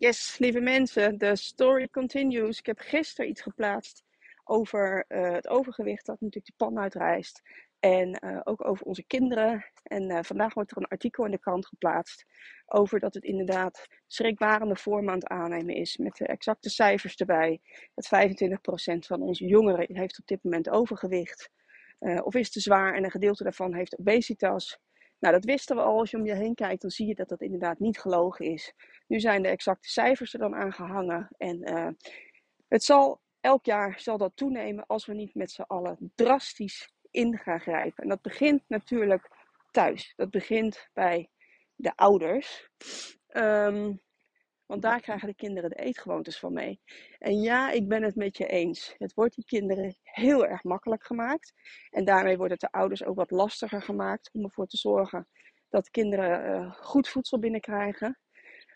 Yes, lieve mensen, de story continues. Ik heb gisteren iets geplaatst over uh, het overgewicht dat natuurlijk de pan uitreist. En uh, ook over onze kinderen. En uh, vandaag wordt er een artikel in de krant geplaatst over dat het inderdaad schrikbarende vorm aannemen is. Met de exacte cijfers erbij. Dat 25% van onze jongeren heeft op dit moment overgewicht. of is te zwaar en een gedeelte daarvan heeft obesitas. Nou, dat wisten we al. Als je om je heen kijkt, dan zie je dat dat inderdaad niet gelogen is. Nu zijn de exacte cijfers er dan aangehangen. En uh, het zal elk jaar zal dat toenemen als we niet met z'n allen drastisch in gaan grijpen. En dat begint natuurlijk thuis. Dat begint bij de ouders. Um, want daar krijgen de kinderen de eetgewoontes van mee. En ja, ik ben het met je eens. Het wordt die kinderen heel erg makkelijk gemaakt. En daarmee wordt het de ouders ook wat lastiger gemaakt om ervoor te zorgen dat kinderen uh, goed voedsel binnenkrijgen.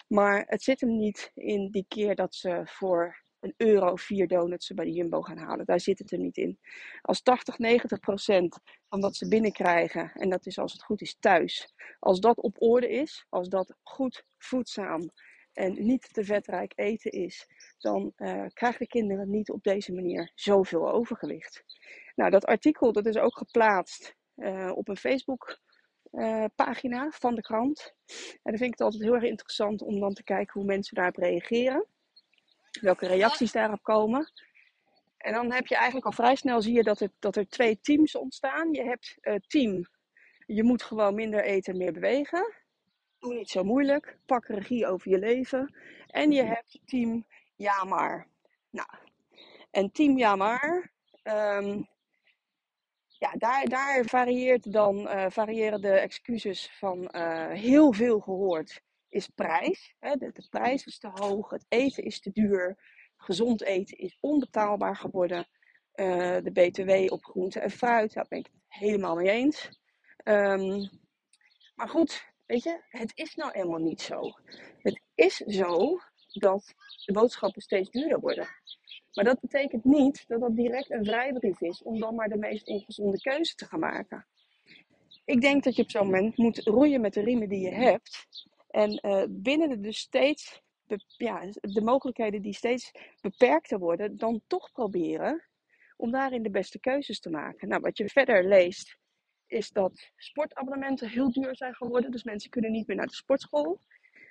Maar het zit hem niet in die keer dat ze voor een euro vier donuts bij de Jumbo gaan halen. Daar zit het er niet in. Als 80, 90 procent van wat ze binnenkrijgen, en dat is als het goed is thuis, als dat op orde is, als dat goed voedzaam en niet te vetrijk eten is, dan uh, krijgen de kinderen niet op deze manier zoveel overgewicht. Nou, dat artikel dat is ook geplaatst uh, op een Facebook uh, pagina van de krant. En dan vind ik het altijd heel erg interessant om dan te kijken hoe mensen daarop reageren. Welke reacties daarop komen. En dan heb je eigenlijk al vrij snel zie je dat er, dat er twee teams ontstaan. Je hebt team, je moet gewoon minder eten, meer bewegen. Doe niet zo moeilijk. Pak regie over je leven. En je hebt team ja maar. Nou, en team ja maar. Um, ja, daar, daar varieert dan, uh, variëren de excuses van uh, heel veel gehoord. Is prijs. Hè? De, de, prijs is te hoog. Het eten is te duur. Gezond eten is onbetaalbaar geworden. Uh, de BTW op groente en fruit, daar ben ik het helemaal mee eens. Um, maar goed, Weet je, het is nou eenmaal niet zo. Het is zo dat de boodschappen steeds duurder worden. Maar dat betekent niet dat dat direct een vrijbrief is om dan maar de meest ongezonde keuze te gaan maken. Ik denk dat je op zo'n moment moet roeien met de riemen die je hebt. En uh, binnen de dus steeds, ja, de mogelijkheden die steeds beperkter worden, dan toch proberen om daarin de beste keuzes te maken. Nou, wat je verder leest is dat sportabonnementen heel duur zijn geworden. Dus mensen kunnen niet meer naar de sportschool.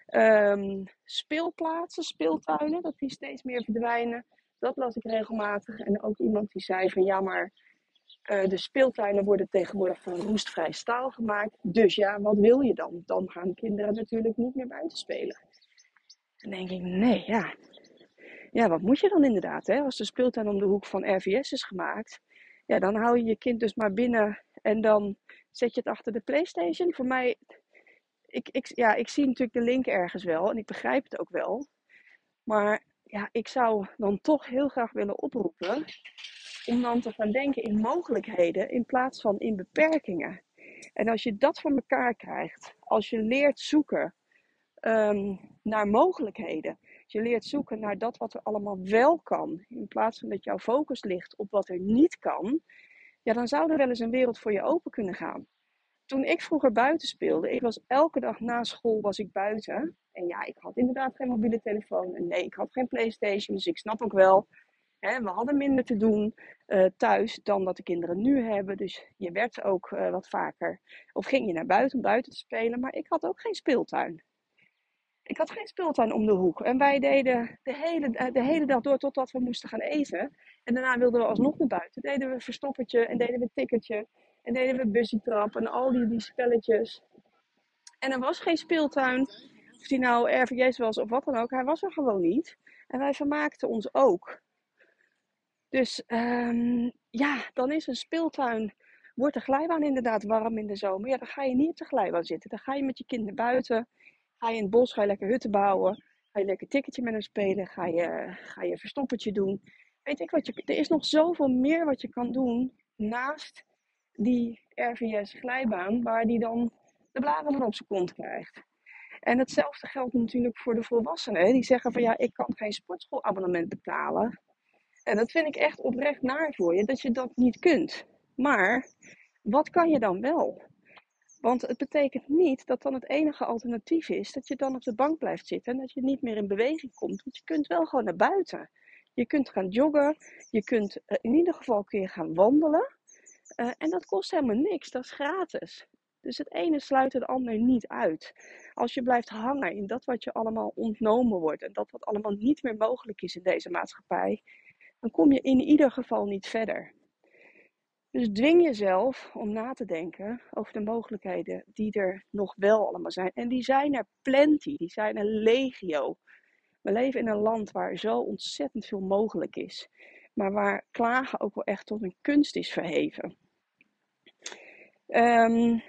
Um, speelplaatsen, speeltuinen, dat die steeds meer verdwijnen. Dat las ik regelmatig. En ook iemand die zei van ja, maar uh, de speeltuinen worden tegenwoordig van roestvrij staal gemaakt. Dus ja, wat wil je dan? Dan gaan kinderen natuurlijk niet meer buiten spelen. Dan denk ik, nee, ja. Ja, wat moet je dan inderdaad? Hè? Als de speeltuin om de hoek van RVS is gemaakt, ja, dan hou je je kind dus maar binnen en dan zet je het achter de PlayStation. Voor mij, ik, ik, ja, ik zie natuurlijk de link ergens wel en ik begrijp het ook wel. Maar ja, ik zou dan toch heel graag willen oproepen om dan te gaan denken in mogelijkheden in plaats van in beperkingen. En als je dat voor elkaar krijgt, als je leert zoeken um, naar mogelijkheden, als je leert zoeken naar dat wat er allemaal wel kan, in plaats van dat jouw focus ligt op wat er niet kan, ja, dan zou er wel eens een wereld voor je open kunnen gaan. Toen ik vroeger buiten speelde, ik was elke dag na school was ik buiten. En ja, ik had inderdaad geen mobiele telefoon. En nee, ik had geen Playstation, dus ik snap ook wel. Hè, we hadden minder te doen uh, thuis dan dat de kinderen nu hebben. Dus je werd ook uh, wat vaker. Of ging je naar buiten om buiten te spelen. Maar ik had ook geen speeltuin. Ik had geen speeltuin om de hoek. En wij deden de hele, de hele dag door totdat we moesten gaan eten. En daarna wilden we alsnog naar buiten. Deden we verstoppertje en deden we tikkertje. En deden we bussietrap en al die, die spelletjes. En er was geen speeltuin of die nou RVS was of wat dan ook, hij was er gewoon niet. En wij vermaakten ons ook. Dus um, ja, dan is een speeltuin, wordt de glijbaan inderdaad warm in de zomer. Ja, dan ga je niet op de glijbaan zitten. Dan ga je met je kinderen buiten. Ga je in het bos, ga je lekker hutten bouwen. Ga je lekker ticketje met hem spelen. Ga je, ga je verstoppertje doen. Weet ik wat je, er is nog zoveel meer wat je kan doen naast die RVS glijbaan, waar die dan de bladeren van op zijn kont krijgt. En hetzelfde geldt natuurlijk voor de volwassenen. Die zeggen van ja, ik kan geen sportschoolabonnement betalen. En dat vind ik echt oprecht naar voor je, dat je dat niet kunt. Maar wat kan je dan wel? Want het betekent niet dat dan het enige alternatief is dat je dan op de bank blijft zitten en dat je niet meer in beweging komt. Want je kunt wel gewoon naar buiten. Je kunt gaan joggen, je kunt eh, in ieder geval kun je gaan wandelen. Uh, en dat kost helemaal niks, dat is gratis. Dus het ene sluit het ander niet uit. Als je blijft hangen in dat wat je allemaal ontnomen wordt en dat wat allemaal niet meer mogelijk is in deze maatschappij, dan kom je in ieder geval niet verder. Dus dwing jezelf om na te denken over de mogelijkheden die er nog wel allemaal zijn. En die zijn er plenty, die zijn er legio. We leven in een land waar zo ontzettend veel mogelijk is. Maar waar klagen ook wel echt tot een kunst is verheven. Um,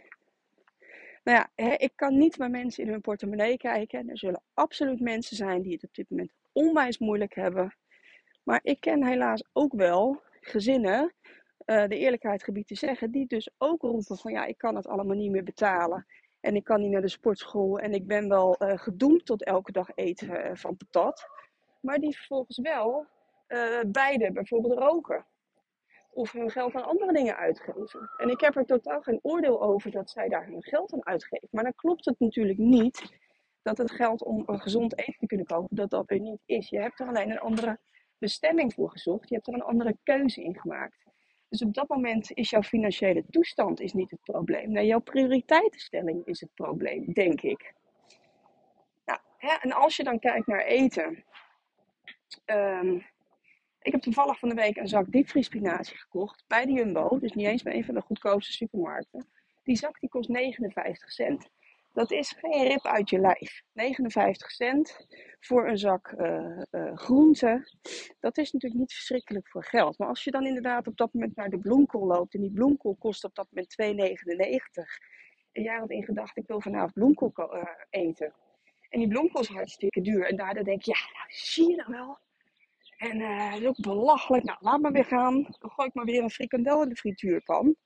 nou ja, ik kan niet bij mensen in hun portemonnee kijken. Er zullen absoluut mensen zijn die het op dit moment onwijs moeilijk hebben. Maar ik ken helaas ook wel gezinnen, uh, de eerlijkheid gebied te zeggen, die dus ook roepen van ja, ik kan het allemaal niet meer betalen. En ik kan niet naar de sportschool en ik ben wel uh, gedoemd tot elke dag eten uh, van patat. Maar die vervolgens wel beide bijvoorbeeld roken of hun geld aan andere dingen uitgeven. En ik heb er totaal geen oordeel over dat zij daar hun geld aan uitgeven. Maar dan klopt het natuurlijk niet dat het geld om een gezond eten te kunnen kopen, dat dat er niet is. Je hebt er alleen een andere bestemming voor gezocht. Je hebt er een andere keuze in gemaakt. Dus op dat moment is jouw financiële toestand is niet het probleem. Nee, jouw prioriteitenstelling is het probleem, denk ik. Nou, hè, en als je dan kijkt naar eten. Um, ik heb toevallig van de week een zak diepvriespinazie gekocht bij de Jumbo. Dus niet eens bij een van de goedkoopste supermarkten. Die zak die kost 59 cent. Dat is geen rip uit je lijf. 59 cent voor een zak uh, groenten. Dat is natuurlijk niet verschrikkelijk voor geld. Maar als je dan inderdaad op dat moment naar de bloemkool loopt. En die bloemkool kost op dat moment 2,99. En jij had in gedachten, ik wil vanavond bloemkool uh, eten. En die bloemkool is hartstikke duur. En daardoor denk je, ja, nou, zie je dan wel en dat is ook belachelijk. Nou, laat maar weer gaan. Dan gooi ik maar weer een frikandel in de frituurpan.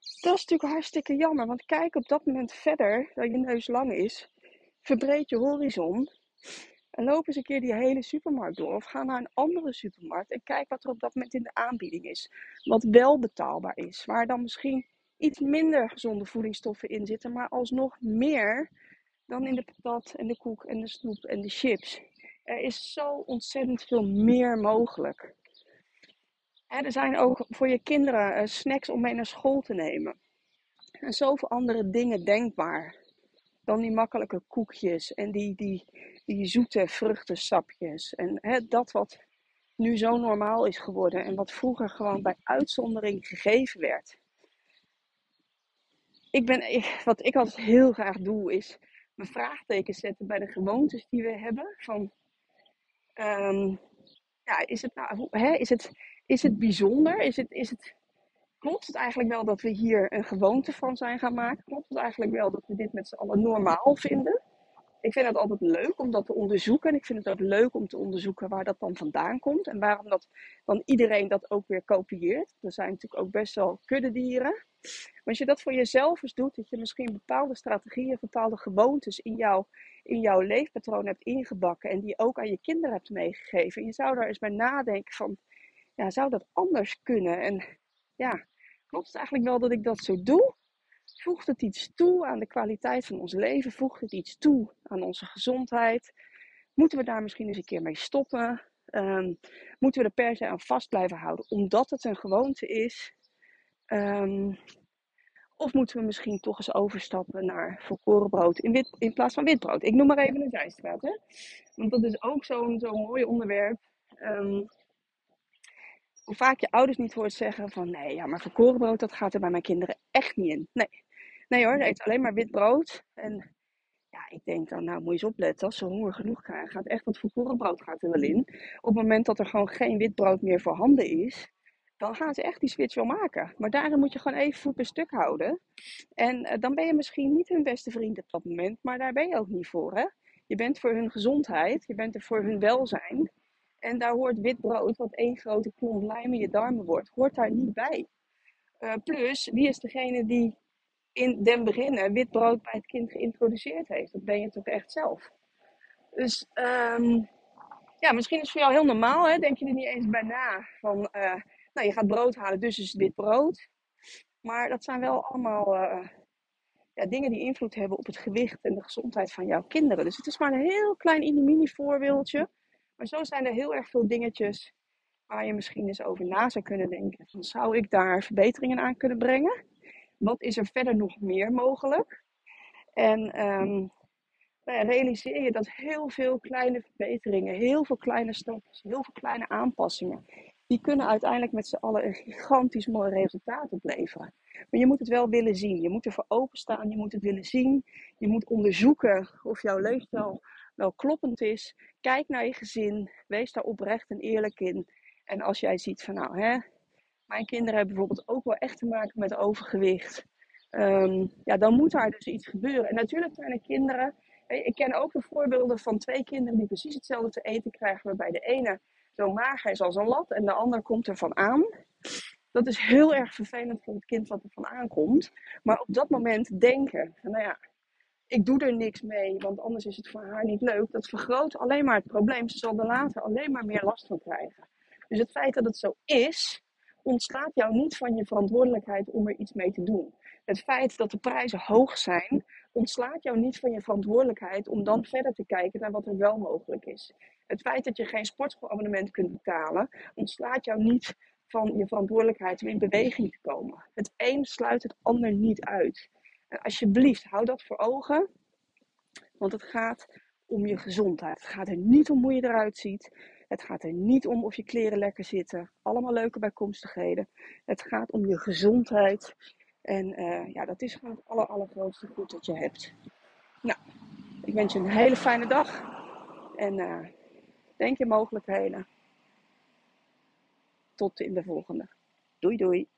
Dat is natuurlijk hartstikke jammer. Want kijk op dat moment verder, dat je neus lang is. Verbreed je horizon. En loop eens een keer die hele supermarkt door. Of ga naar een andere supermarkt. En kijk wat er op dat moment in de aanbieding is. Wat wel betaalbaar is. Waar dan misschien iets minder gezonde voedingsstoffen in zitten. Maar alsnog meer dan in de patat en de koek en de snoep en de chips. Er is zo ontzettend veel meer mogelijk. Er zijn ook voor je kinderen eh, snacks om mee naar school te nemen. En zoveel andere dingen denkbaar. Dan die makkelijke koekjes en die, die, die zoete vruchtensapjes. En dat wat nu zo normaal is geworden en wat vroeger gewoon bij uitzondering gegeven werd. Ik ben, wat ik altijd heel graag doe is mijn vraagteken zetten bij de gewoontes die we hebben. Van Um, ja, is het nou, hè, is het, is het bijzonder? Is het, is het, klopt het eigenlijk wel dat we hier een gewoonte van zijn gaan maken? Klopt het eigenlijk wel dat we dit met z'n allen normaal vinden? Ik vind het altijd leuk om dat te onderzoeken. En ik vind het ook leuk om te onderzoeken waar dat dan vandaan komt. En waarom dat dan iedereen dat ook weer kopieert. Er zijn natuurlijk ook best wel kuddedieren. Maar als je dat voor jezelf eens doet, dat je misschien bepaalde strategieën, bepaalde gewoontes in, jou, in jouw leefpatroon hebt ingebakken en die ook aan je kinderen hebt meegegeven. En je zou daar eens bij nadenken van, ja, zou dat anders kunnen? En ja, klopt het eigenlijk wel dat ik dat zo doe? Voegt het iets toe aan de kwaliteit van ons leven? Voegt het iets toe aan onze gezondheid? Moeten we daar misschien eens een keer mee stoppen? Um, moeten we er per se aan vast blijven houden omdat het een gewoonte is? Um, of moeten we misschien toch eens overstappen naar volkoren brood in, wit, in plaats van witbrood? Ik noem maar even een zijstraat. Hè? Want dat is ook zo'n zo'n mooi onderwerp. Um, hoe vaak je ouders niet hoort zeggen van nee, ja, maar volkoren brood dat gaat er bij mijn kinderen echt niet in. Nee, nee hoor, eet alleen maar wit brood. En ja, ik denk dan, nou moet je eens opletten. Als ze honger genoeg krijgen, gaat echt dat volkorenbrood gaat er wel in. Op het moment dat er gewoon geen wit brood meer voorhanden is, dan gaan ze echt die switch wel maken. Maar daarin moet je gewoon even voet bij stuk houden. En uh, dan ben je misschien niet hun beste vriend op dat moment, maar daar ben je ook niet voor. Hè? Je bent voor hun gezondheid, je bent er voor hun welzijn. En daar hoort wit brood, wat één grote klomp lijm in je darmen wordt, hoort daar niet bij. Uh, plus, wie is degene die in den beginnen wit brood bij het kind geïntroduceerd heeft? Dat ben je toch echt zelf. Dus um, ja, misschien is het voor jou heel normaal, hè? denk je er niet eens bij na. Van, uh, nou, je gaat brood halen, dus is wit brood. Maar dat zijn wel allemaal uh, ja, dingen die invloed hebben op het gewicht en de gezondheid van jouw kinderen. Dus het is maar een heel klein mini voorbeeldje. Maar zo zijn er heel erg veel dingetjes waar je misschien eens over na zou kunnen denken. Zou ik daar verbeteringen aan kunnen brengen? Wat is er verder nog meer mogelijk? En um, realiseer je dat heel veel kleine verbeteringen, heel veel kleine stapjes, heel veel kleine aanpassingen, die kunnen uiteindelijk met z'n allen een gigantisch mooi resultaat opleveren. Maar je moet het wel willen zien. Je moet ervoor openstaan, je moet het willen zien. Je moet onderzoeken of jouw leefstijl wel kloppend is. Kijk naar je gezin, wees daar oprecht en eerlijk in. En als jij ziet van nou, hè, mijn kinderen hebben bijvoorbeeld ook wel echt te maken met overgewicht. Um, ja, dan moet daar dus iets gebeuren. En natuurlijk zijn er kinderen. Ik ken ook de voorbeelden van twee kinderen die precies hetzelfde te eten krijgen, waarbij de ene zo mager is als een lat en de ander komt er van aan. Dat is heel erg vervelend voor het kind wat er van aankomt. Maar op dat moment denken, nou ja, ik doe er niks mee, want anders is het voor haar niet leuk. Dat vergroot alleen maar het probleem. Ze zal er later alleen maar meer last van krijgen. Dus het feit dat het zo is, ontslaat jou niet van je verantwoordelijkheid om er iets mee te doen. Het feit dat de prijzen hoog zijn, ontslaat jou niet van je verantwoordelijkheid om dan verder te kijken naar wat er wel mogelijk is. Het feit dat je geen sportschoolabonnement kunt betalen, ontslaat jou niet van je verantwoordelijkheid om in beweging te komen. Het een sluit het ander niet uit. Alsjeblieft, hou dat voor ogen, want het gaat om je gezondheid. Het gaat er niet om hoe je eruit ziet. Het gaat er niet om of je kleren lekker zitten. Allemaal leuke bijkomstigheden. Het gaat om je gezondheid. En uh, ja, dat is gewoon het aller, allergrootste goed dat je hebt. Nou, ik wens je een hele fijne dag. En uh, denk je mogelijkheden. Tot in de volgende. Doei doei.